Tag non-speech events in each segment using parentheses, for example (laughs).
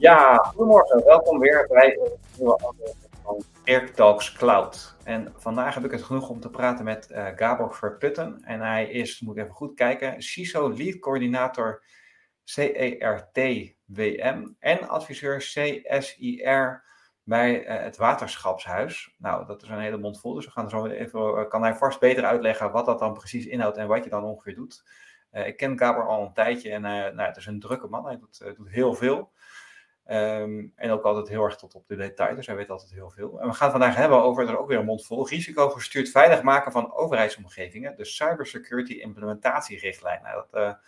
Ja, goedemorgen. Welkom weer bij een nieuwe aflevering van Talks Cloud. En vandaag heb ik het genoeg om te praten met uh, Gabor Verputten. En hij is, moet ik even goed kijken, CISO Lead Coördinator CERT-WM en adviseur CSIR bij uh, het Waterschapshuis. Nou, dat is een hele mond vol, dus we gaan zo even, uh, kan hij vast beter uitleggen wat dat dan precies inhoudt en wat je dan ongeveer doet. ik ken Gabor al een tijdje en nou, het is een drukke man, hij doet, doet heel veel. Um, en ook altijd heel erg tot op de detail, dus hij weet altijd heel veel. En we gaan vandaag hebben over, er ook weer een mond vol, risicogestuurd veilig maken van overheidsomgevingen, de Cybersecurity Implementatierichtlijn. Nou, dat, uh, dat,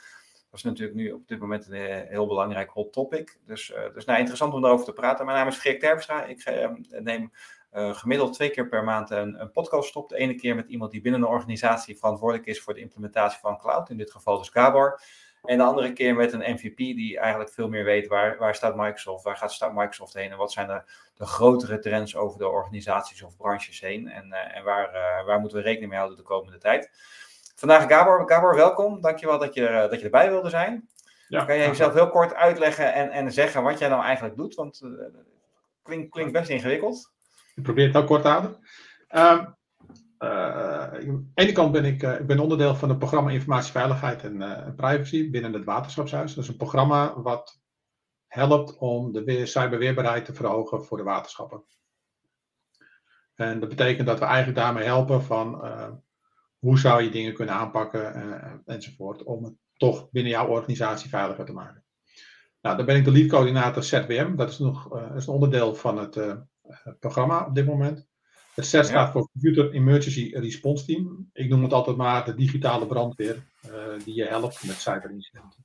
is natuurlijk nu op dit moment een eh, heel belangrijk hot topic. Dus, uh, dus nou, interessant om daarover te praten. Mijn naam is Freek Terpstra. Ik neem gemiddeld twee keer per maand een, een podcast op. De ene keer met iemand die binnen een organisatie verantwoordelijk is voor de implementatie van cloud, in dit geval dus Gabor. En de andere keer met een MVP die eigenlijk veel meer weet waar, waar staat Microsoft, waar gaat staat Microsoft heen en wat zijn de, de grotere trends over de organisaties of branches heen en, uh, en waar, uh, waar moeten we rekening mee houden de komende tijd. Vandaag Gabor, Gabor welkom. Dankjewel dat je, dat je erbij wilde zijn. Ja, kan jij jezelf heel kort uitleggen en, en zeggen wat jij nou eigenlijk doet? Want het uh, klinkt, klinkt best ingewikkeld. Ik probeer het ook kort te houden. Um, uh, aan de ene kant ben ik, uh, ik ben onderdeel van het programma Informatieveiligheid en Privacy binnen het Waterschapshuis. Dat is een programma wat helpt om de cyberweerbaarheid te verhogen voor de waterschappen. En dat betekent dat we eigenlijk daarmee helpen van hoe zou je dingen kunnen aanpakken enzovoort om het toch binnen jouw organisatie veiliger te maken. Nou, dan ben ik de lead coördinator ZWM. Dat is nog is een onderdeel van het programma op dit moment. Het CER staat voor Computer Emergency Response Team. Ik noem het altijd maar de digitale brandweer uh, die je helpt met cyberincidenten.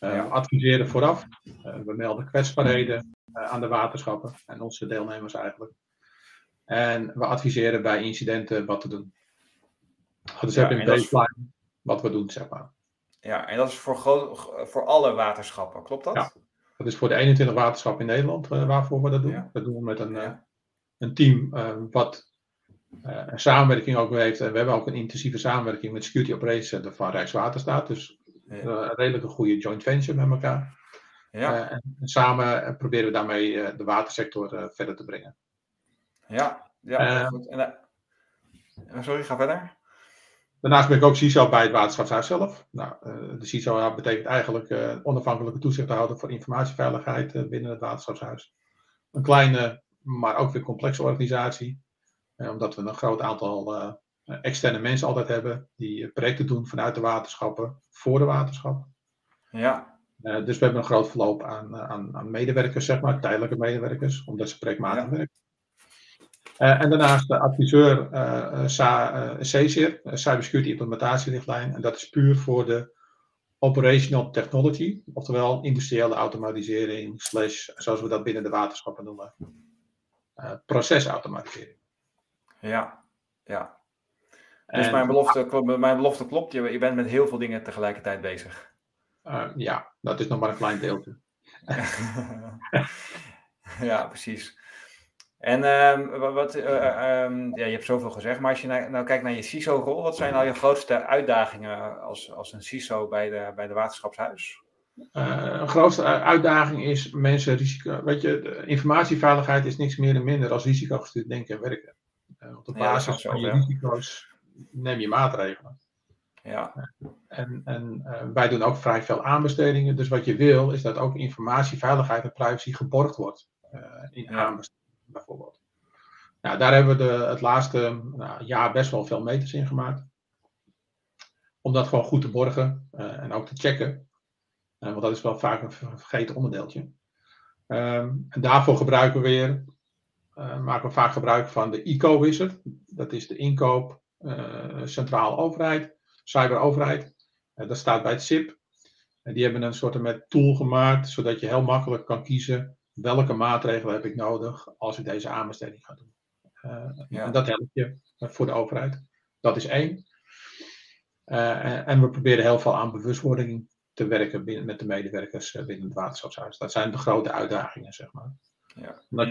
Uh, ja. Adviseren vooraf, uh, we melden kwetsbaarheden aan de waterschappen en onze deelnemers eigenlijk. En we adviseren bij incidenten wat te doen. Dus ja, hebben een baseline wat we doen, zeg maar. Ja, en dat is voor, groot, voor alle waterschappen, klopt dat? Ja, dat is voor de 21 waterschappen in Nederland waarvoor we dat doen. Dat doen we met een een team uh, wat uh, een samenwerking ook heeft. En we hebben ook een intensieve samenwerking met Security Operations Center van Rijkswaterstaat. Dus uh, een redelijke goede joint venture met elkaar. Ja. En, en, samen proberen we daarmee de watersector verder te brengen. Ja, ja goed. En, sorry, ga verder. Daarnaast ben ik ook CISO bij het waterschapshuis zelf. Nou, de CISO betekent eigenlijk onafhankelijke toezichthouder voor informatieveiligheid binnen het waterschapshuis. Een kleine maar ook weer complexe organisatie. Eh, omdat we een groot aantal uh, externe mensen altijd hebben die projecten doen vanuit de waterschappen voor de waterschappen. Ja. Uh, dus we hebben een groot verloop aan, aan, aan, medewerkers, zeg maar, tijdelijke medewerkers, omdat ze projectmatig ja. werken. en daarnaast de adviseur CSIR, Cybersecurity Implementatierichtlijn. En dat is puur voor de operational technology, oftewel industriële automatisering, slash, zoals we dat binnen de waterschappen noemen uh, procesautomatisering. Ja, ja. Dus mijn, belofte, mijn belofte klopt, je, je bent met heel veel dingen tegelijkertijd bezig. Uh, ja, dat is nog maar een klein deeltje. (laughs) ja, precies. En um, wat, uh, um, ja, je hebt zoveel gezegd, maar als je nou, nou kijkt naar je CISO-rol, wat zijn nou je grootste uitdagingen als, als een CISO bij de, bij de waterschapshuis? Uh, een grootste uitdaging is mensen risico. Weet je, informatieveiligheid is niks meer en minder als risicogestuurd denken en werken. Uh, op de basis ja, van je risico's neem je maatregelen. Ja. En, en wij doen ook vrij veel aanbestedingen. Dus wat je wil is dat ook informatieveiligheid en privacy geborgd wordt in ja. aanbestedingen bijvoorbeeld. Nou, daar hebben we de, het laatste nou, jaar best wel veel meters in gemaakt. Om dat gewoon goed te borgen en ook te checken. Uh, want dat is wel vaak een vergeten onderdeeltje. Um, en daarvoor gebruiken we weer, uh, maken we vaak gebruik van de ICO-wizard. Dat is de inkoop, uh, centrale overheid, cyberoverheid. dat staat bij het SIP. En die hebben een soort met tool gemaakt, zodat je heel makkelijk kan kiezen welke maatregelen heb ik nodig als ik deze aanbesteding ga doen. Ja. En dat helpt je voor de overheid. Dat is één. En, en we proberen heel veel aan bewustwording te werken binnen, met de medewerkers eh, binnen het waterschapshuis. Dat zijn de grote uitdagingen, zeg maar. Ja. Omdat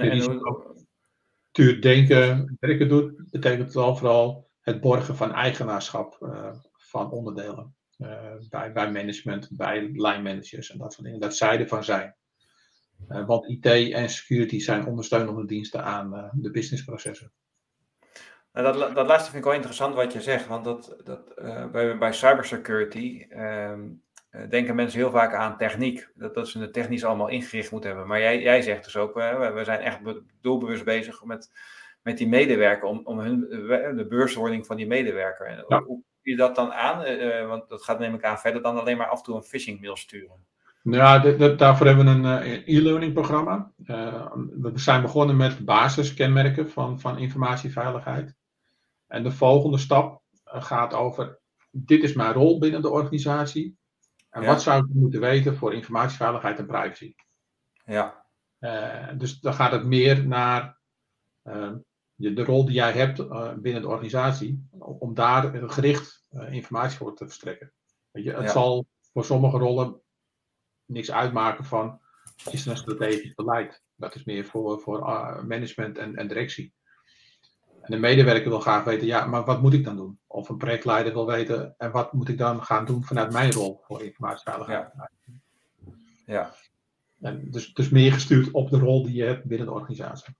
je denken, werken doet, betekent het wel vooral het borgen van eigenaarschap uh, van onderdelen. Uh, bij, bij management, bij lijnmanagers en dat soort dingen. Dat zij ervan zijn. want IT en security zijn ondersteunende diensten aan de businessprocessen. Nou, dat, dat laatste vind ik wel interessant wat je zegt, want dat, dat, bij, bij cybersecurity ehm, denken mensen heel vaak aan techniek, dat, dat ze het technisch allemaal ingericht moeten hebben. Maar jij, jij zegt dus ook, we, we zijn echt doelbewust bezig met met die medewerker, om, om hun, de beurswording van die medewerker. En Hoe hoe je dat dan aan? Eh, eh, want dat gaat neem ik aan verder dan alleen maar af en toe een phishing mail sturen. Nou ja, daarvoor hebben we een uh, e-learning programma. we zijn begonnen met basiskenmerken van, van informatieveiligheid. En de volgende stap gaat over, dit is mijn rol binnen de organisatie. En wat zou ik moeten weten voor informatieveiligheid en privacy? Ja. dus dan gaat het meer naar de rol die jij hebt uh, binnen de organisatie, om daar gericht informatie voor te verstrekken. Weet je, het zal voor sommige rollen niks uitmaken van, is er een strategisch beleid? Dat is meer voor, voor management en, en directie. En de medewerker wil graag weten, ja, maar wat moet ik dan doen? Of een projectleider wil weten, en wat moet ik dan gaan doen vanuit mijn rol voor informatieveiligheid? Ja. ja. En dus, dus meer gestuurd op de rol die je hebt binnen de organisatie.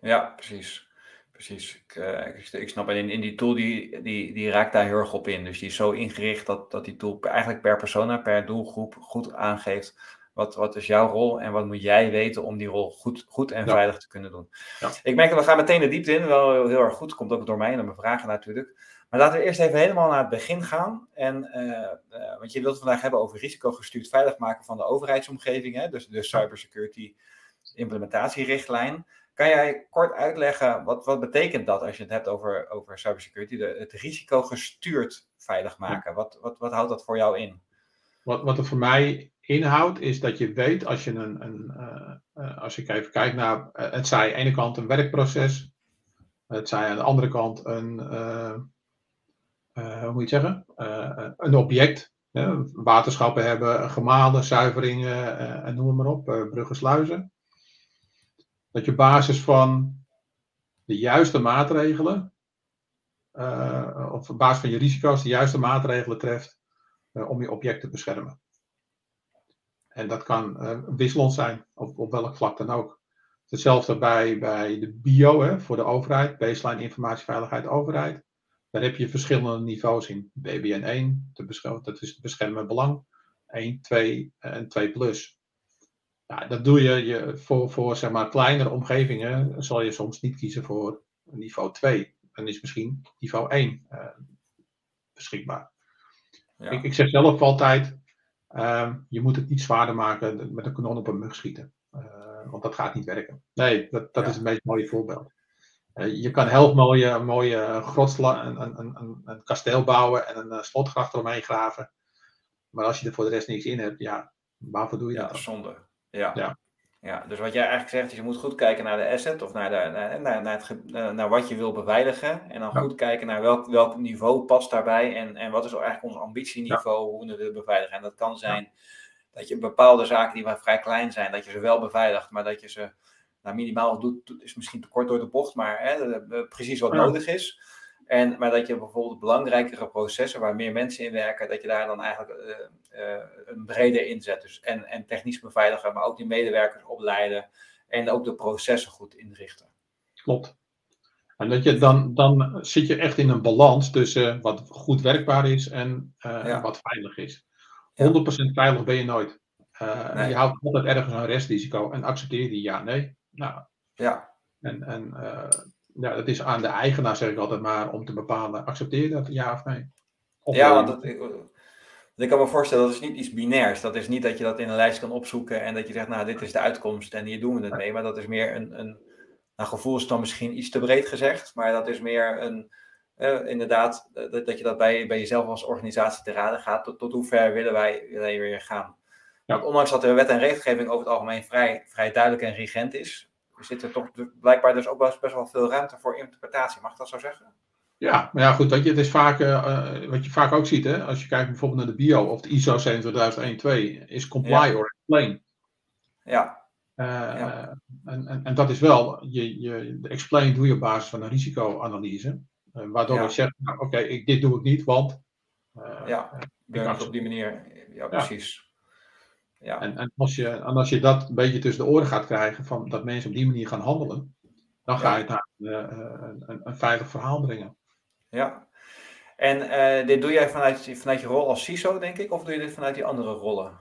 Ja, precies. Precies. Ik, uh, ik, ik, snap, en in, in die tool die, die, die raakt daar heel erg op in. Dus die is zo ingericht dat, dat die tool eigenlijk per persona, per doelgroep goed aangeeft wat, wat is jouw rol en wat moet jij weten om die rol goed, goed en veilig te kunnen doen. Ja. Ik merk dat we gaan meteen de diepte in, wel heel, erg goed, komt ook door mij en mijn vragen natuurlijk. Maar laten we eerst even helemaal naar het begin gaan. En, uh, uh, want je wilt het vandaag hebben over risicogestuurd veilig maken van de overheidsomgeving, hè? dus de cybersecurity implementatierichtlijn. Kan jij kort uitleggen, wat, wat betekent dat als je het hebt over, over cybersecurity, de, het risico gestuurd veilig maken? Wat, wat, wat houdt dat voor jou in? Wat, wat het voor mij inhoudt, is dat je weet als je een, een uh, als ik even kijk naar, uh, het zij aan de ene kant een werkproces, het zij aan de andere kant een, hoe moet je het zeggen, een object. waterschappen hebben gemalen, zuiveringen en noem maar op, bruggen, sluizen dat je op basis van de juiste maatregelen, of op basis van je risico's, de juiste maatregelen treft om je object te beschermen. En dat kan uh, wisselend zijn, op, op welk vlak dan ook. Hetzelfde bij, bij de bio hè, voor de overheid, baseline informatieveiligheid overheid. Daar heb je verschillende niveaus in. BBN 1, dat is het beschermen belang. 1, 2 en 2 plus. Ja, dat doe je, je voor, voor zeg maar, kleinere omgevingen. Zal je soms niet kiezen voor niveau 2. Dan is misschien niveau 1 uh, eh, beschikbaar. Ja. Ik, ik, zeg zelf altijd: uh, je moet het niet zwaarder maken met een kanon op een mug schieten. Uh, want dat gaat niet werken. Nee, dat, dat ja. is een beetje een mooi voorbeeld. Uh, je kan heel mooie, een mooie grotsla, een, een, een, een, kasteel bouwen en een slotgracht eromheen graven. Maar als je er voor de rest niks in hebt, ja, waarvoor doe je ja, dat? zonde. Ja. ja. Ja, dus wat jij eigenlijk zegt is je moet goed kijken naar de asset of naar, de, naar, naar, naar, het, eh, naar wat je wil beveiligen. En dan goed kijken naar welk, welk niveau past daarbij en, en wat is eigenlijk ons ambitieniveau, hoe we het beveiligen. En dat kan zijn dat je bepaalde zaken die maar vrij klein zijn, dat je ze wel beveiligt, maar dat je ze nou, minimaal doet, is misschien te kort door de bocht, maar hè, precies wat nodig is. En, maar dat je bijvoorbeeld belangrijkere processen waar meer mensen in werken, dat je daar dan eigenlijk uh, uh, een breder inzet. Dus en, en technisch beveiligen, maar ook die medewerkers opleiden en ook de processen goed inrichten. Klopt. En dat je dan, dan zit je echt in een balans tussen wat goed werkbaar is en uh, ja. wat veilig is. 100% veilig ben je nooit. Nee. Je houdt altijd ergens een restrisico en accepteer die ja, nee. Nou, ja. En, en ja, het is aan de eigenaar, zeg ik altijd maar, om te bepalen, accepteer je dat ja of nee? Of ja, want dat, ik, kan me voorstellen, dat is niet iets binairs. Dat is niet dat je dat in een lijst kan opzoeken en dat je zegt, nou, dit is de uitkomst en hier doen we het mee. Maar dat is meer een, een nou, gevoel is dan misschien iets te breed gezegd, maar dat is meer een, uh, inderdaad, dat, dat je dat bij, bij jezelf als organisatie te raden gaat. Tot, tot hoe ver willen wij, willen weer gaan? Ja. Want ondanks dat de wet en regelgeving over het algemeen vrij, vrij duidelijk en rigent is, zit er toch blijkbaar dus ook wel best wel veel ruimte voor interpretatie. Mag ik dat zo zeggen? Ja, maar ja, goed, dat je, het is vaak, uh, wat je vaak ook ziet, hè, als je kijkt bijvoorbeeld naar de bio of de ISO 27001-2, is comply ja. or explain. Ja. Uh, ja. En, en, en, dat is wel, je, je, explain doe je op basis van een risicoanalyse, uh, waardoor ja. je zegt, nou, oké, okay, dit doe ik niet, want... ja, ik op die manier, ja, precies. Ja. En, en, als je, en als je dat een beetje tussen de oren gaat krijgen, van, dat mensen op die manier gaan handelen, dan ga je het naar een, een, een veilig verhaal brengen. Ja, en uh, dit doe jij vanuit, vanuit je rol als CISO, denk ik, of doe je dit vanuit die andere rollen?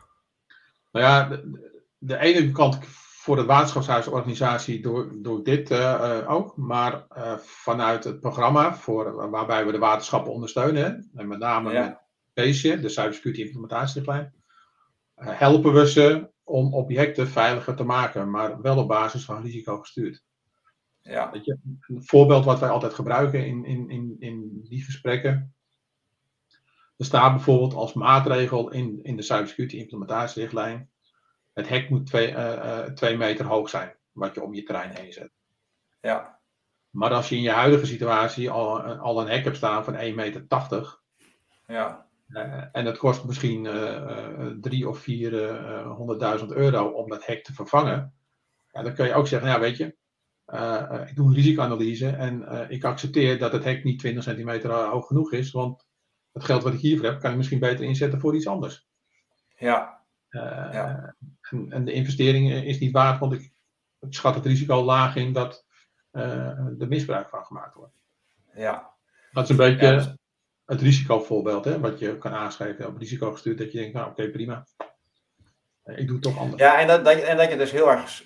Nou ja, de, de ene kant voor de waterschapshuisorganisatie doe, doe ik dit uh, ook, maar vanuit het programma voor, waarbij we de waterschappen ondersteunen, en met name ja. met de Cybersecurity Implementatierichtlijn, helpen we ze om objecten veiliger te maken, maar wel op basis van risico gestuurd. Ja. je, een voorbeeld wat wij altijd gebruiken in, in, in, in die gesprekken. Er staat bijvoorbeeld als maatregel in, in de cybersecurity implementatierichtlijn. Het hek moet twee, uh, twee meter hoog zijn, wat je om je terrein heen zet. Ja. Maar als je in je huidige situatie al, al een hek hebt staan van 1,80 meter. Ja. Uh, en het kost misschien drie of 400.000 euro om dat hek te vervangen. Ja, dan kun je ook zeggen, ja weet je, uh, ik doe een risicoanalyse en uh, ik accepteer dat het hek niet 20 centimeter hoog genoeg is, want het geld wat ik hiervoor heb, kan ik misschien beter inzetten voor iets anders. Ja. Uh, ja. En, en, de investering is niet waard, want ik, ik schat het risico laag in dat er misbruik van gemaakt wordt. Ja. Dat is een beetje ja, het risicovoorbeeld, hè, wat je kan aanschrijven op risico gestuurd, dat je denkt, nou oké, okay, prima. Ik doe het toch anders. Ja, en dat, dat, en dat je dus heel erg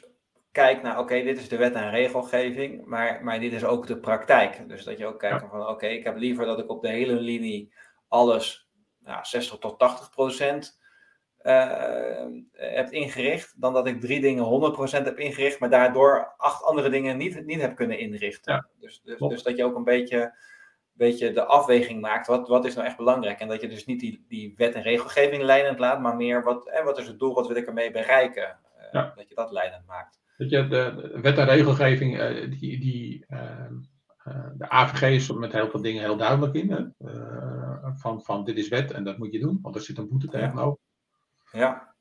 kijkt naar, oké, dit is de wet en regelgeving, maar, maar dit is ook de praktijk. Dus dat je ook kijkt van, oké, ik heb liever dat ik op de hele linie alles nou, 60 tot 80 procent uh, heb ingericht, dan dat ik drie dingen 100 procent heb ingericht, maar daardoor acht andere dingen niet, niet heb kunnen inrichten. Ja. Dus, dus, dus, dat je ook een beetje, beetje de afweging maakt, wat, wat is nou echt belangrijk? En dat je dus niet die, die wet en regelgeving leidend laat, maar meer wat, eh, wat is het doel, wat wil ik ermee bereiken? Uh, Dat je dat leidend maakt. Dat je, de, wet en regelgeving, uh, die, die, uh, uh, de AVG is met heel veel dingen heel duidelijk in. Hè? van, van dit is wet en dat moet je doen, want er zit een boete tegenover. Ja.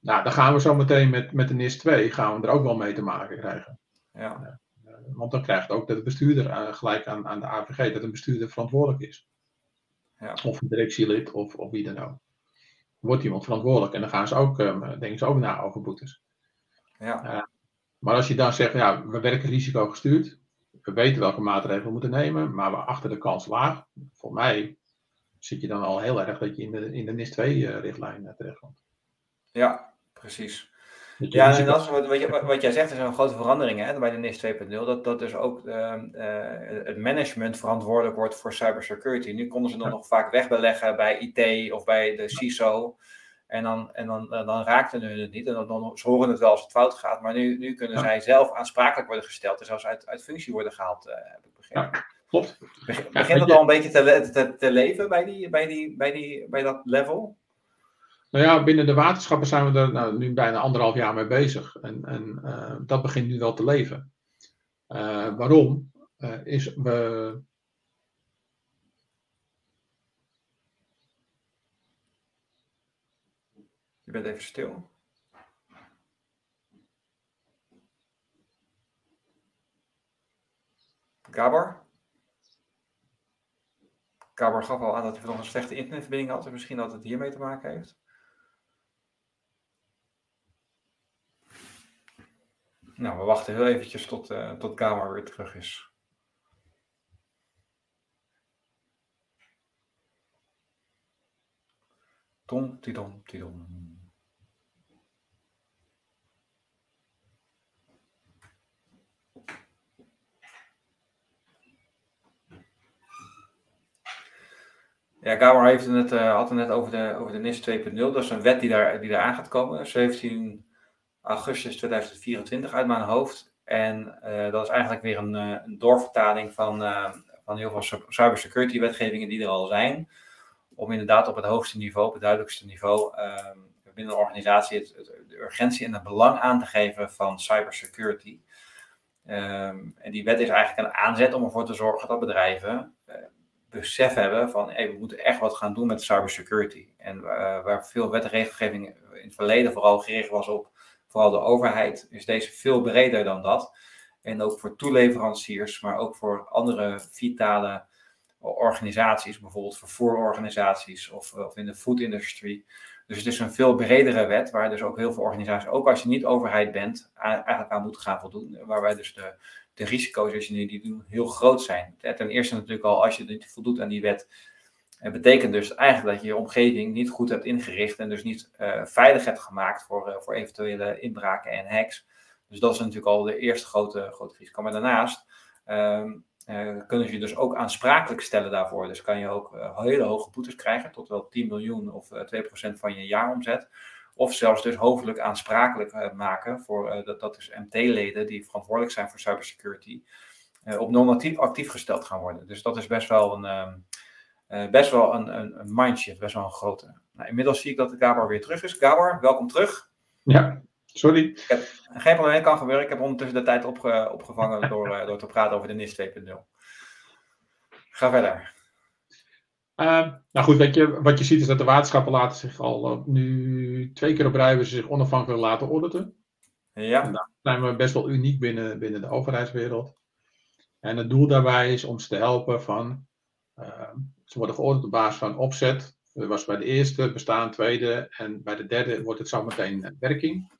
Nou, dan gaan we zo meteen met, met de NIS 2 gaan we er ook wel mee te maken krijgen. Ja. Want dan krijgt ook dat de bestuurder gelijk aan, aan de AVG, dat een bestuurder verantwoordelijk is. Ja. Of een directielid of, of wie dan ook. Wordt iemand verantwoordelijk en dan gaan ze ook, denken ze ook na over boetes. Ja. Maar als je dan zegt, ja, we werken risicogestuurd, we weten welke maatregelen we moeten nemen, maar we achter de kans laag. Voor mij zit je dan al heel erg dat je in de, in de NIS-2-richtlijn eh, terechtkomt. Ja, precies. Ja, en dat is wat, wat, jij zegt, is een grote verandering hè, bij de NIS 2.0. Dat, dat dus ook uh, uh, het management verantwoordelijk wordt voor cybersecurity. Nu konden ze dan nog vaak wegbeleggen bij IT of bij de CISO. En dan, en dan, eh, dan raakten hun het niet. En dan, dan ze horen het wel als het fout gaat. Maar nu, nu kunnen zij zelf aansprakelijk worden gesteld. En zelfs uit, uit functie worden gehaald, uh, heb ik begrepen. Ja, klopt. Begint het al een beetje te, te, te, leven bij, die, bij, die, bij, die, bij dat level? Nou ja, binnen de waterschappen zijn we er nou, nu bijna anderhalf jaar mee bezig. En, en uh, dat begint nu wel te leven. Uh, waarom? Uh, is we, Je bent even stil. Gabor? Gabor gaf al aan dat hij nog een slechte internetverbinding had. Dus misschien dat het hiermee te maken heeft. Nou, we wachten heel eventjes tot, uh, tot Gabor weer terug is. Tom, tidom, tidom. Ja, Gabor heeft het net, uh, had het net over de, over de NIS 2.0. Dat is een wet die daar, die daar aan gaat komen. 17 augustus 2024 uit mijn hoofd. En uh, dat is eigenlijk weer een, uh, een doorvertaling van, van heel veel cybersecurity wetgevingen die er al zijn. Om inderdaad op het hoogste niveau, op het duidelijkste niveau, ehm, binnen de organisatie de urgentie en het belang aan te geven van cybersecurity. Um, en die wet is eigenlijk een aanzet om ervoor te zorgen dat bedrijven besef hebben van hey, we moeten echt wat gaan doen met cybersecurity. En waar veel wet en regelgeving in het verleden vooral gericht was op vooral de overheid, is deze veel breder dan dat. En ook voor toeleveranciers, maar ook voor andere vitale organisaties, bijvoorbeeld vervoerorganisaties of, of in de food industry. Dus het is een veel bredere wet, waar dus ook heel veel organisaties, ook als je niet overheid bent, eigenlijk aan moeten gaan voldoen. Waarbij dus de, de risico's, als je die doen, heel groot zijn. Ten eerste natuurlijk al, als je niet voldoet aan die wet, het betekent dus eigenlijk dat je je omgeving niet goed hebt ingericht en dus niet uh, veilig hebt gemaakt voor, uh, voor eventuele inbraken en hacks. Dus dat is natuurlijk al de eerste grote, grote risico. Maar daarnaast um, uh, kunnen ze je dus ook aansprakelijk stellen daarvoor. Dus kan je ook hele hoge boetes krijgen, tot wel 10 miljoen of 2% van je jaaromzet. Of zelfs dus hoofdelijk aansprakelijk maken voor, dat, dat is MT-leden die verantwoordelijk zijn voor cybersecurity, op non-actief actief gesteld gaan worden. Dus dat is best wel een, um, uh, best wel een, een, een mindshift, best wel een grote. Nou, inmiddels zie ik dat de Gabor weer terug is. Gabor, welkom terug. Ja, sorry. Ik heb, geen probleem, kan gebeuren. Ik heb ondertussen de tijd opge, opgevangen (laughs) door, uh, door te praten over de NIS 2.0. Ga verder. Uh, nou goed, weet je, wat je ziet is dat de waterschappen laten zich al uh, nu twee keer op rij zich onafhankelijk laten auditen. Ja. En daar zijn we best wel uniek binnen, binnen de overheidswereld. En het doel daarbij is om ze te helpen van uh, ze worden geordend op basis van opzet. Dat was bij de eerste, bestaan tweede en bij de derde wordt het zometeen werking.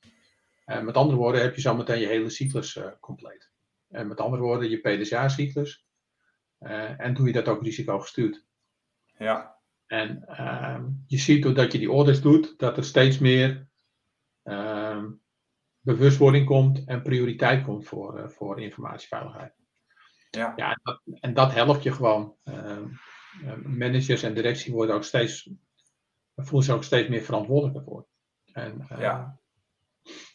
En met andere woorden heb je zometeen je hele cyclus uh, compleet. En met andere woorden je PDCA-cyclus. Uh, en doe je dat ook risicogestuurd. Ja. En uh, je ziet doordat je die orders doet, dat er steeds meer ehm, bewustwording komt en prioriteit komt voor, voor informatieveiligheid. Ja. ja en, dat, en dat helpt je gewoon. Uh, managers en directie worden ook steeds, voelen zich ook steeds meer verantwoordelijk voor. En uh, ja.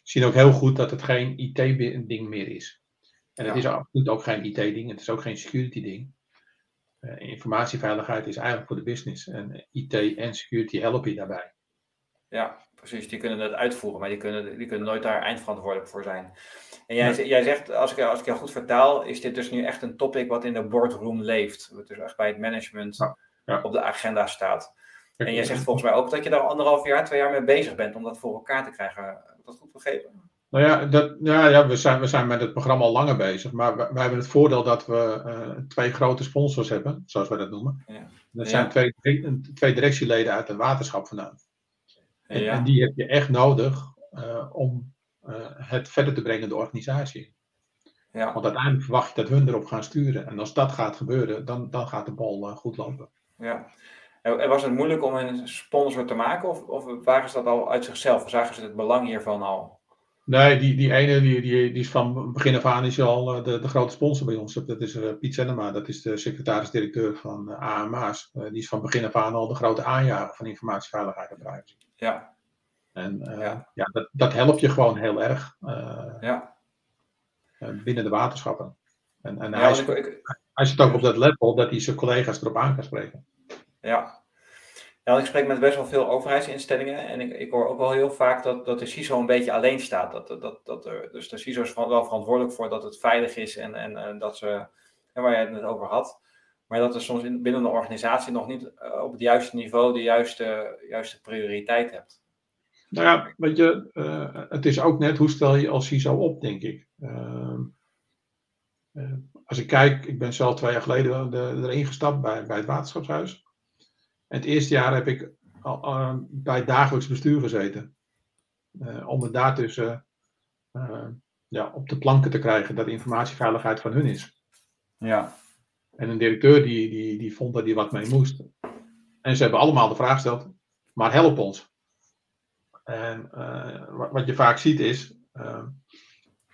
zien ook heel goed dat het geen IT-ding meer is. En het Ja. is absoluut ook geen IT-ding, het is ook geen security-ding. Uh, informatieveiligheid is eigenlijk voor de business. En IT en security helpen je daarbij. Ja, precies. Die kunnen dat uitvoeren, maar die kunnen, die kunnen nooit daar eindverantwoordelijk voor zijn. En jij, jij zegt, als ik, als ik jou goed vertaal, is dit dus nu echt een topic wat in de boardroom leeft. Wat dus echt bij het management Ja, ja. op de agenda staat. En jij zegt volgens mij ook dat je daar anderhalf jaar, twee jaar mee bezig bent om dat voor elkaar te krijgen. Heb ik dat goed begrepen? Nou ja, dat, ja, ja we, zijn, we zijn met het programma al langer bezig. Maar we, we hebben het voordeel dat we uh, twee grote sponsors hebben, zoals wij dat noemen. Ja. Dat Ja. zijn twee, twee directieleden uit een waterschap vandaan. En, Ja. en die heb je echt nodig uh, om uh, het verder te brengen, de organisatie. Ja, Want uiteindelijk verwacht je dat hun erop gaan sturen. En als dat gaat gebeuren, dan, dan gaat de bal uh, goed lopen. ja. En was het moeilijk om een sponsor te maken of, of waren ze dat al uit zichzelf? Zagen ze het belang hiervan al? Nee, die, die ene die, die, die is van begin af aan is al de, de grote sponsor bij ons. Dat is Piet Zennema, dat is de secretaris-directeur van AMA's. die is van begin af aan al de grote aanjager van informatieveiligheid en privacy. Ja, En Ja. ja. ja, dat, dat helpt je gewoon heel erg ja. binnen de waterschappen. En, en Ja, hij, is, ik, ik, hij zit ook op dat level dat hij zijn collega's erop aan kan spreken. Ja. Ja, ik spreek met best wel veel overheidsinstellingen en ik, ik hoor ook wel heel vaak dat, dat de CISO een beetje alleen staat. Dat, dat, dat er, dus de CISO is wel verantwoordelijk voor dat het veilig is en, en, en dat ze, en waar jij het net over had, maar dat er soms in, binnen een organisatie nog niet uh, op het juiste niveau de juiste, juiste prioriteit hebt. Nou ja, weet je, uh, het is ook net hoe stel je als CISO op, denk ik. Uh, als ik kijk, ik ben zelf twee jaar geleden de, erin gestapt bij, bij het waterschapshuis. En het eerste jaar heb ik bij het dagelijks bestuur gezeten. Om het daartussen ja, op de planken te krijgen dat informatieveiligheid van hun is. Ja. En een directeur die, die, die vond dat hij wat mee moest. En ze hebben allemaal de vraag gesteld, maar help ons. En wat, wat, je vaak ziet is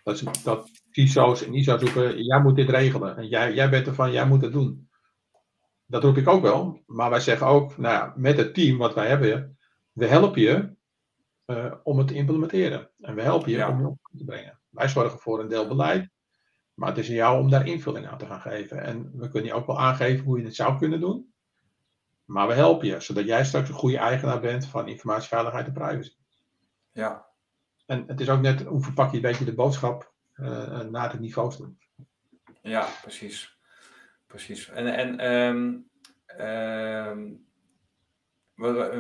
dat, ze, dat CISO's en ISO's roepen, jij moet dit regelen. En jij, jij bent ervan, jij moet het doen dat roep ik ook wel. Maar wij zeggen ook, nou ja, met het team wat wij hebben, we helpen je uh, om het te implementeren. En we helpen je Ja. om je op te brengen. Wij zorgen voor een deel beleid, maar het is aan jou om daar invulling aan te gaan geven. En we kunnen je ook wel aangeven hoe je het zou kunnen doen. Maar we helpen je, zodat jij straks een goede eigenaar bent van informatieveiligheid en privacy. Ja. En het is ook net hoe verpak je een beetje de boodschap uh, naar het niveau toe. Ja, precies. Precies. En, en um, um,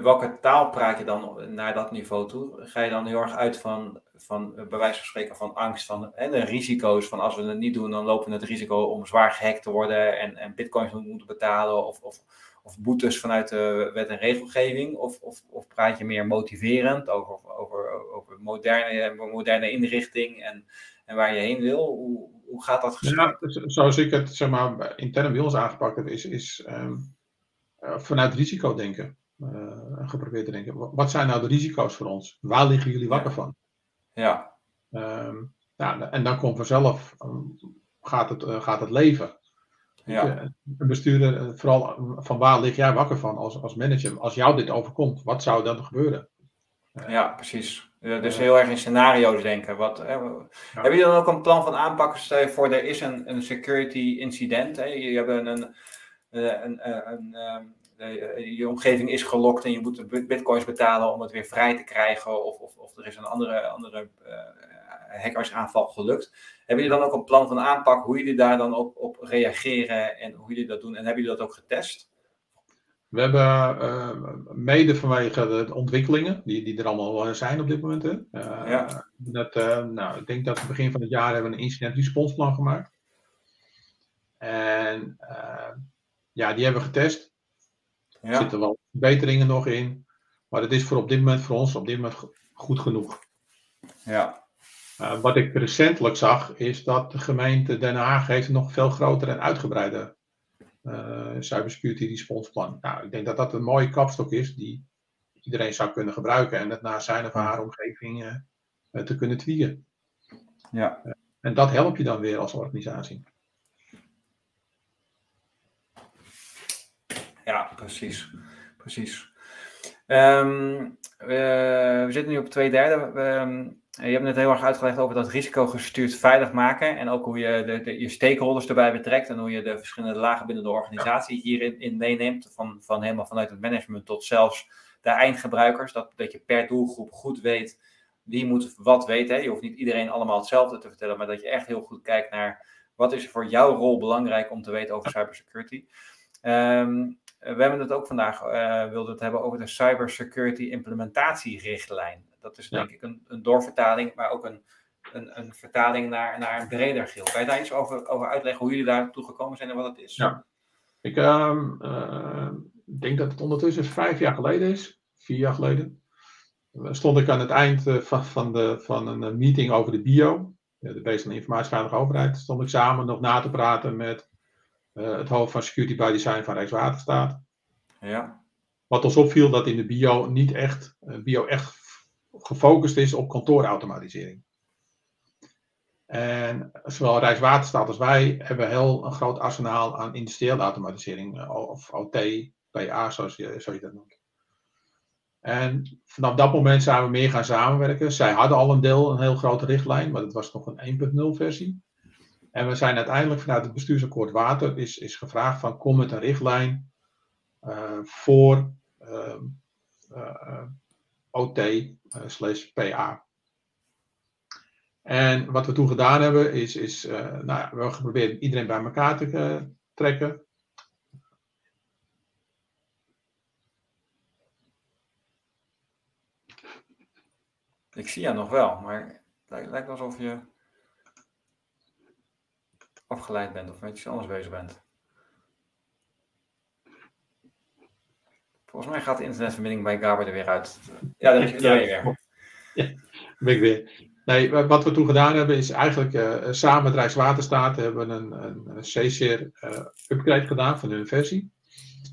welke taal praat je dan naar dat niveau toe? Ga je dan heel erg uit van, van bij wijze van spreken, van angst, van en de risico's van als we het niet doen, dan lopen we het risico om zwaar gehackt te worden en, en bitcoins moeten betalen? Of, of, of boetes vanuit de wet en regelgeving? Of, of, of praat je meer motiverend over, over, over moderne, moderne inrichting en, en waar je heen wil? Hoe, hoe gaat dat gesprek? Dus, zoals ik het zeg maar, intern bij ons aangepakt heb, is, is um, vanuit risico denken. Uh, geprobeerd te denken. Wat zijn nou de risico's voor ons? Waar liggen jullie wakker van? Ja. Um, ja, en dan komt vanzelf, um, gaat, het, uh, gaat het leven. Ja. Een bestuurder, vooral van waar lig jij wakker van als, als manager? Als jou dit overkomt, wat zou dan gebeuren? Ja, precies. dus heel erg in scenario's denken. Wat, Heb je dan ook een plan van? Stel je voor, er is een, een security incident. Hè? Je hebt een, een, een, een, een je omgeving is gelokt en je moet de bitcoins betalen om het weer vrij te krijgen. Of, of, of er is een andere, andere uh, hackersaanval gelukt. Hebben jullie dan ook een plan van aanpak hoe jullie daar dan op, op reageren en hoe jullie dat doen? En hebben jullie dat ook getest? We hebben uh, mede vanwege de ontwikkelingen, die, die er allemaal zijn op dit moment. Hè. Uh, ja. dat, nou, ik denk dat we begin van het jaar hebben een incident response gemaakt. En ja, die hebben we getest. Ja. Er zitten wel verbeteringen nog in. Maar het is voor op dit moment voor ons op dit moment goed genoeg. Ja. wat ik recentelijk zag, is dat de gemeente Den Haag heeft een nog veel groter en uitgebreider uh, cybersecurity response plan. Nou, ik denk dat dat een mooie kapstok is die iedereen zou kunnen gebruiken en het naar zijn of haar omgeving uh, te kunnen tweaken. Ja. En dat help je dan weer als organisatie. Ja, precies. Precies. Um, we zitten nu op twee derde. Um, je hebt net heel erg uitgelegd over dat risicogestuurd veilig maken en ook hoe je de, de, je stakeholders erbij betrekt en hoe je de verschillende lagen binnen de organisatie hierin in meeneemt, van, van helemaal vanuit het management tot zelfs de eindgebruikers, dat, dat je per doelgroep goed weet wie moet wat weten. Hè. Je hoeft niet iedereen allemaal hetzelfde te vertellen, maar dat je echt heel goed kijkt naar wat is voor jouw rol belangrijk om te weten over cybersecurity. Um, we hebben het ook vandaag, uh, wilden het hebben over de cybersecurity implementatierichtlijn dat is denk ik een, een doorvertaling, maar ook een, een, een vertaling naar, naar een breder geel. Kan je daar iets over, over uitleggen hoe jullie daar toe gekomen zijn en wat het is? Ja, ik uh, denk dat het ondertussen vijf jaar geleden is, vier jaar geleden. Stond ik aan het eind eh, van, van, de, van een eh, meeting over de bio, de Beest Informatieveilige Overheid, stond ik samen nog na te praten met het hoofd van Security by Design van Rijkswaterstaat. Ja. Wat ons opviel dat in de bio niet echt, bio echt gefocust is op kantoorautomatisering. En zowel Rijkswaterstaat als wij hebben heel een groot arsenaal aan industriële automatisering, eh, of OT, PA, zoals je, zoals je dat noemt. En vanaf dat moment zijn we meer gaan samenwerken. Zij hadden al een deel, een heel grote richtlijn, maar het was nog een 1.0 versie. En we zijn uiteindelijk vanuit het bestuursakkoord water is, is gevraagd van kom met een richtlijn uh, voor uh, uh, OT uh, slash PA. En wat we toen gedaan hebben, is, is nou ja, we hebben geprobeerd iedereen bij elkaar te trekken. Ik zie jou nog wel, maar het lijkt alsof je afgeleid bent of met iets anders bezig bent. Volgens mij gaat de internetverbinding bij Gaber er weer uit. Ja, daar, ben je weer. Ja, ben ik weer. Nee, wat we toen gedaan hebben is eigenlijk uh, samen met Rijkswaterstaat hebben een, een, een C-Share uh, upgrade gedaan van hun versie.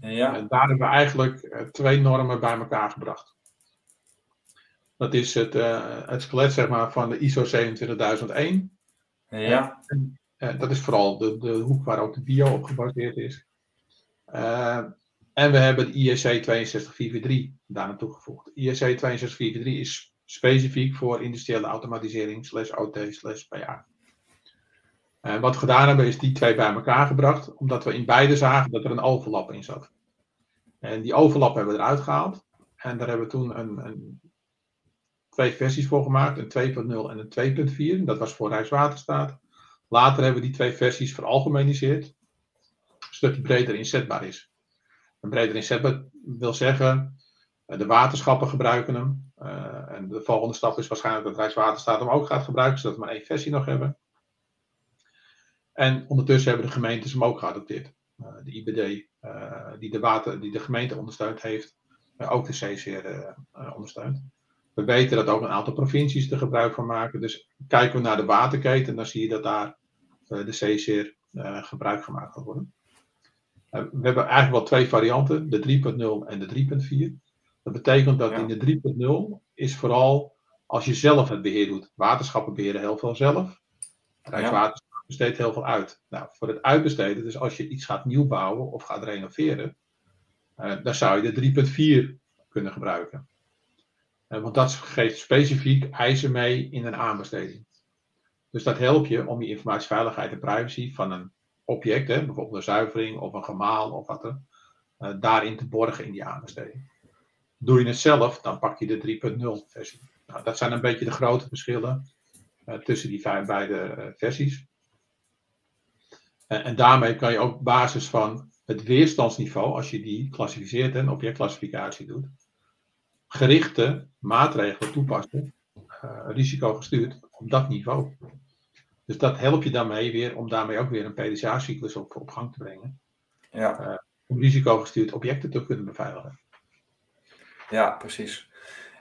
Ja. En daar hebben we eigenlijk uh, twee normen bij elkaar gebracht. Dat is het, het skelet zeg maar, van de ISO 27001. Ja. En, dat is vooral de, de hoek waar ook de bio op gebaseerd is. En we hebben de IEC 62443 daar naartoe gevoegd. IEC 62443 is specifiek voor industriële automatisering slash OT slash PA. En wat we gedaan hebben is die twee bij elkaar gebracht, omdat we in beide zagen dat er een overlap in zat. En die overlap hebben we eruit gehaald. En daar hebben we toen een, een twee versies voor gemaakt, een 2.0 en een 2.4. Dat was voor Rijkswaterstaat. Later hebben we die twee versies veralgemeniseerd, zodat die breder inzetbaar is. Een breder inzet wil zeggen, eh, de waterschappen gebruiken hem. Uh, en de volgende stap is waarschijnlijk dat Rijkswaterstaat hem ook gaat gebruiken, zodat we maar één versie nog hebben. En ondertussen hebben de gemeentes hem ook geadopteerd, uh, de IBD die, de water, die de gemeente ondersteund heeft, ook de CCR ondersteunt. We weten dat ook een aantal provincies er gebruik van maken. Dus kijken we naar de waterketen, dan zie je dat daar de CCR gebruik gemaakt gaat worden. we hebben eigenlijk wel twee varianten, de 3.0 en de 3.4. Dat betekent dat in de 3.0 is vooral als je zelf het beheer doet. Waterschappen beheren heel veel zelf. Rijkswaterstaat besteedt heel veel uit. Nou, voor het uitbesteden, dus als je iets gaat nieuw bouwen of gaat renoveren, dan zou je de 3.4 kunnen gebruiken. Uh, want dat geeft specifiek eisen mee in een aanbesteding. Dus dat helpt je om je informatieveiligheid en privacy van een object, hè, bijvoorbeeld een zuivering of een gemaal of wat dan, uh, daarin te borgen in die aanbesteding. Doe je het zelf, dan pak je de 3.0 versie. Nou, dat zijn een beetje de grote verschillen uh, tussen die beide versies. En, daarmee kan je ook op basis van het weerstandsniveau, als je die klassificeert en objectclassificatie doet, gerichte maatregelen toepassen, uh, risicogestuurd, op dat niveau. Dus dat helpt je daarmee weer om daarmee ook weer een PDCA-cyclus op, op gang te brengen. Ja. om risicogestuurd objecten te kunnen beveiligen. Ja, precies.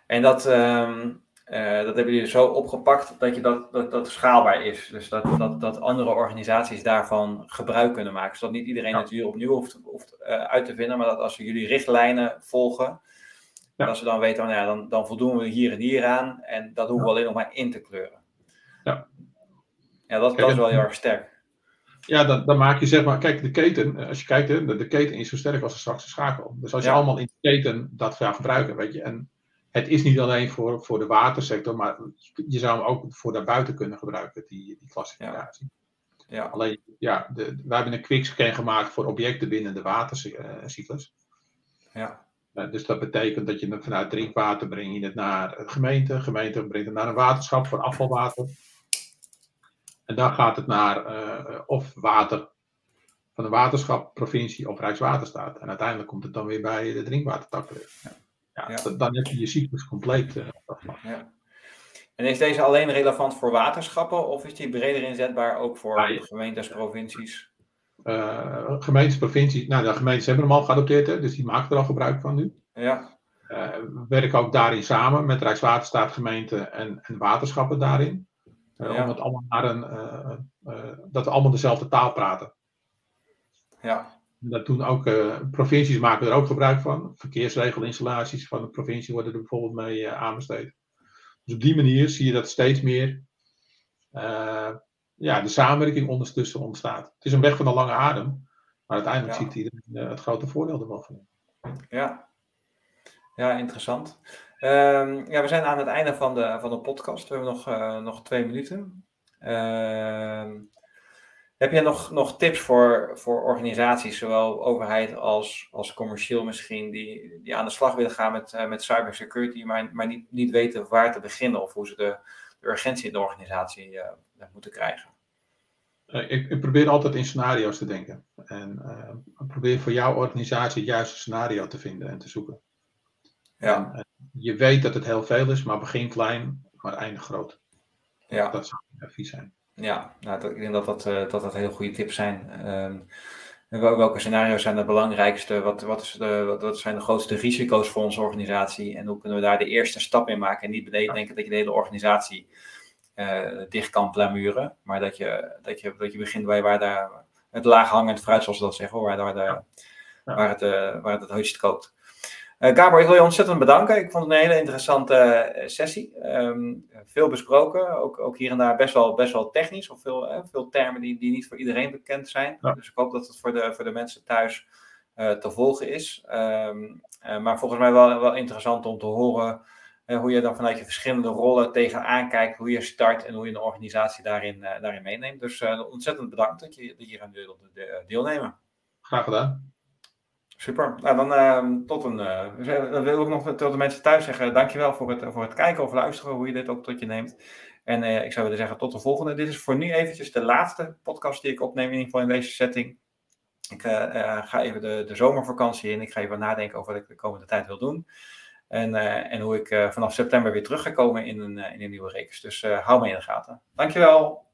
En dat, um, uh, dat hebben jullie zo opgepakt dat, je dat, dat, dat schaalbaar is. Dus dat, dat, dat andere organisaties daarvan gebruik kunnen maken. Zodat niet iedereen het hier opnieuw hoeft, hoeft uh, uit te vinden, maar dat als jullie richtlijnen volgen, ja. dat ze dan weten, nou ja, dan, dan voldoen we hier en hier aan. En dat hoeven we alleen nog maar in te kleuren. Ja, ja dat, dat is wel heel erg sterk. Ja, dan, dan, maak je zeg maar, kijk, de keten, eh, als je kijkt, de, de keten is zo sterk als de straks schakel. Dus als je allemaal in de keten dat gaat gebruiken, weet je, en het is niet alleen voor, voor de watersector, maar je zou hem ook voor daarbuiten kunnen gebruiken, die, die klassificatie. Ja. ja. Alleen, ja, de, wij hebben een quickscan gemaakt voor objecten binnen de watercyclus. Ja. Uh, dus dat betekent dat je het vanuit drinkwater breng je het naar de gemeente, de gemeente brengt het naar een waterschap voor afvalwater. En dan gaat het naar uh, of water van een waterschap, provincie of Rijkswaterstaat. En uiteindelijk komt het dan weer bij de drinkwatertak terecht. Ja ja, dan heb je je cyclus compleet. Uh, ja. En is deze alleen relevant voor waterschappen of is die breder inzetbaar ook voor gemeentes, provincies? Uh, gemeentes, provincies, nou de gemeentes hebben hem al geadopteerd, hè, dus die maken er al gebruik van nu. Ja. Uh, we werken ook daarin samen met Rijkswaterstaat, gemeente en, en waterschappen daarin. Uh, ja. Om het allemaal naar een, dat we allemaal dezelfde taal praten. Ja. Dat doen ook provincies maken er ook gebruik van. Verkeersregelinstallaties van de provincie worden er bijvoorbeeld mee aanbesteed. Dus op die manier zie je dat steeds meer ja, de samenwerking ondertussen ontstaat. Het is een weg van een lange adem, maar uiteindelijk ja. ziet iedereen het grote voordeel ervan van. Ja, ja interessant. Um, ja, we zijn aan het einde van de, van de podcast. We hebben nog, nog twee minuten. Uh, heb je nog, nog tips voor, voor organisaties, zowel overheid als, als commercieel misschien, die, die aan de slag willen gaan met, uh, met cybersecurity, maar, maar niet, niet weten waar te beginnen of hoe ze de, de urgentie in de organisatie uh, moeten krijgen? Uh, ik, ik, probeer altijd in scenario's te denken. En probeer voor jouw organisatie het juiste scenario te vinden en te zoeken. Ja. En, je weet dat het heel veel is, maar begin klein, maar eindig groot. Ja. Dat zou mijn advies zijn. Ja, nou, ik denk dat dat, uh, dat, dat heel goede tips zijn. Um, welke scenario's zijn het belangrijkste? Wat, wat, is de, wat, wat, zijn de grootste risico's voor onze organisatie? En hoe kunnen we daar de eerste stap in maken? En niet beneden denken dat je de hele organisatie uh, dicht kan plamuren. Maar dat je, dat je, dat je begint bij waar daar het laag hangend fruit, zoals ze dat zeggen, waar, waar, de, waar, het, uh, waar het het hoogst koopt. Uh, Gabor, ik wil je ontzettend bedanken. Ik vond het een hele interessante uh, sessie. Um, veel besproken, ook, ook hier en daar best wel, best wel technisch, of veel, uh, veel termen die, die niet voor iedereen bekend zijn. Ja. Dus ik hoop dat het voor de, voor de mensen thuis te volgen is. Um, maar volgens mij wel, wel interessant om te horen hoe je dan vanuit je verschillende rollen tegenaan kijkt, hoe je start en hoe je een organisatie daarin, daarin meeneemt. Dus ontzettend bedankt dat je, dat je hier aan wilde deelnemen. Graag gedaan. Super. Nou, dan uh, tot een. Uh, dan wil ik nog tot de mensen thuis zeggen: dankjewel voor het, voor het kijken of luisteren, hoe je dit ook tot je neemt. En uh, ik zou willen zeggen: tot de volgende. Dit is voor nu eventjes de laatste podcast die ik opneem, in ieder geval in deze setting. Ik uh, ga even de, de zomervakantie in. Ik ga even nadenken over wat ik de komende tijd wil doen. En, en hoe ik vanaf september weer terug ga komen in een, in een nieuwe reeks. Dus hou me in de gaten. Dankjewel.